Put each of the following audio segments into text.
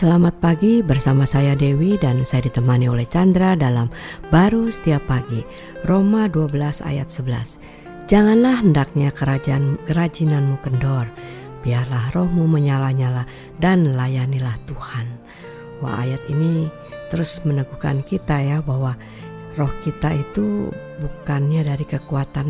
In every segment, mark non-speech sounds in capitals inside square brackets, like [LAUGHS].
Selamat pagi bersama saya Dewi dan saya ditemani oleh Chandra dalam Baru Setiap Pagi Roma 12 ayat 11 Janganlah hendaknya kerajaan kerajinanmu kendor. Biarlah rohmu menyala-nyala dan layanilah Tuhan. Wah ayat ini terus meneguhkan kita ya bahwa roh kita itu bukannya dari kekuatan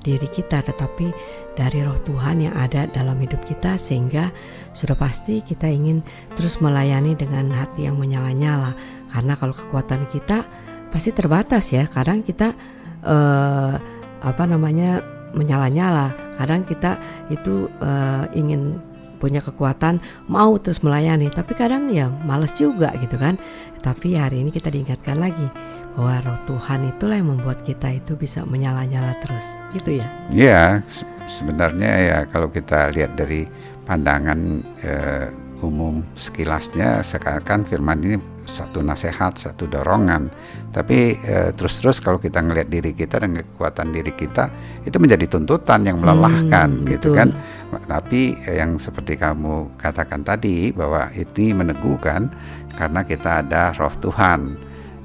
diri kita tetapi dari roh Tuhan yang ada dalam hidup kita sehingga sudah pasti kita ingin terus melayani dengan hati yang menyala-nyala. Karena kalau kekuatan kita pasti terbatas ya. Kadang kita eh, apa namanya menyala-nyala. Kadang kita itu eh, ingin punya kekuatan mau terus melayani tapi kadang ya males juga gitu kan tapi hari ini kita diingatkan lagi bahwa roh Tuhan itulah yang membuat kita itu bisa menyala-nyala terus gitu ya Iya sebenarnya ya kalau kita lihat dari pandangan eh, umum sekilasnya sekarang firman ini satu nasihat, satu dorongan. Tapi eh, terus-terus kalau kita ngelihat diri kita dan kekuatan diri kita itu menjadi tuntutan yang melelahkan Hmm, gitu betul. kan. Tapi eh, yang seperti kamu katakan tadi bahwa itu meneguhkan karena kita ada roh Tuhan.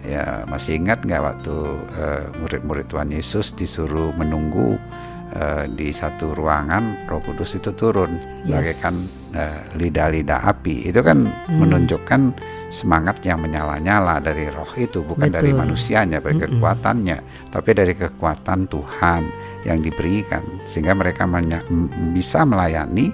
Ya masih ingat nggak waktu eh, murid-murid Tuhan Yesus disuruh menunggu eh, di satu ruangan Roh Kudus itu turun Yes. bagaikan eh, lidah-lidah api. Itu kan Hmm. menunjukkan semangat yang menyala-nyala dari roh itu bukan dari Betul. manusianya, dari Mm-mm. kekuatannya, tapi dari kekuatan Tuhan yang diberikan sehingga mereka bisa melayani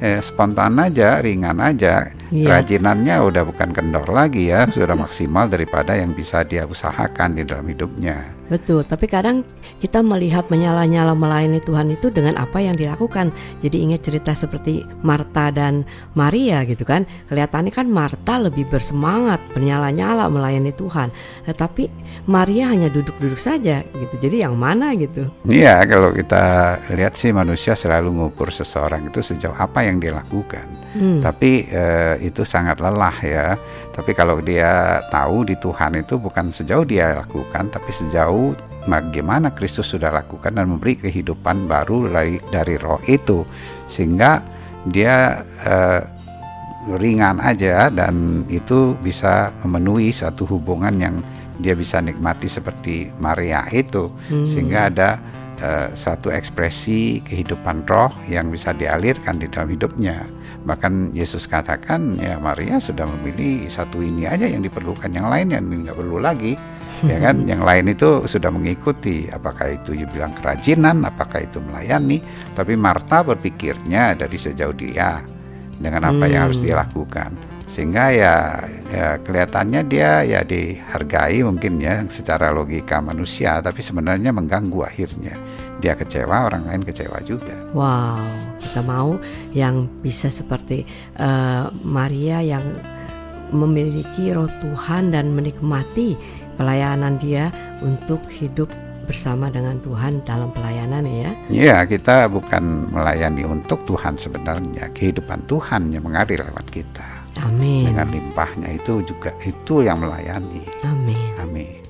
eh, spontan aja, ringan aja. Iya. Kerajinannya udah bukan kendor lagi ya, sudah maksimal daripada yang bisa dia usahakan di dalam hidupnya. Betul, tapi kadang kita melihat menyala-nyala melayani Tuhan itu dengan apa yang dilakukan. Jadi ingat cerita seperti Marta dan Maria gitu kan. Kelihatannya kan Marta lebih bersemangat, menyala-nyala melayani Tuhan. Tetapi Maria hanya duduk-duduk saja gitu. Jadi yang mana gitu? Iya, kalau kita lihat sih manusia selalu mengukur seseorang itu sejauh apa yang dia lakukan. Hmm, Tapi eh, itu sangat lelah ya. Tapi kalau dia tahu di Tuhan itu bukan sejauh dia lakukan, tapi sejauh bagaimana Kristus sudah lakukan dan memberi kehidupan baru dari dari Roh itu, sehingga dia eh, ringan aja dan itu bisa memenuhi satu hubungan yang dia bisa nikmati seperti Maria itu, hmm. sehingga ada eh, satu ekspresi kehidupan roh yang bisa dialirkan di dalam hidupnya. Bahkan Yesus katakan ya Maria sudah memilih satu ini aja yang diperlukan, yang lain yang nggak perlu lagi, ya kan? [LAUGHS] Yang lain itu sudah mengikuti. Apakah itu you bilang kerajinan, apakah itu melayani? Tapi Marta berpikirnya dari sejauh dia dengan apa yang harus Hmm. dia lakukan, sehingga ya, ya kelihatannya dia ya dihargai mungkin ya secara logika manusia, tapi sebenarnya mengganggu akhirnya. Dia kecewa, orang lain kecewa juga. Wow, kita mau yang bisa seperti eh, Maria yang memiliki roh Tuhan dan menikmati pelayanan dia untuk hidup bersama dengan Tuhan dalam pelayanan ya. Ya, kita bukan melayani untuk Tuhan sebenarnya, kehidupan Tuhan yang mengalir lewat kita. Amin. Dengan limpahnya itu juga itu yang melayani. Amin. Amin.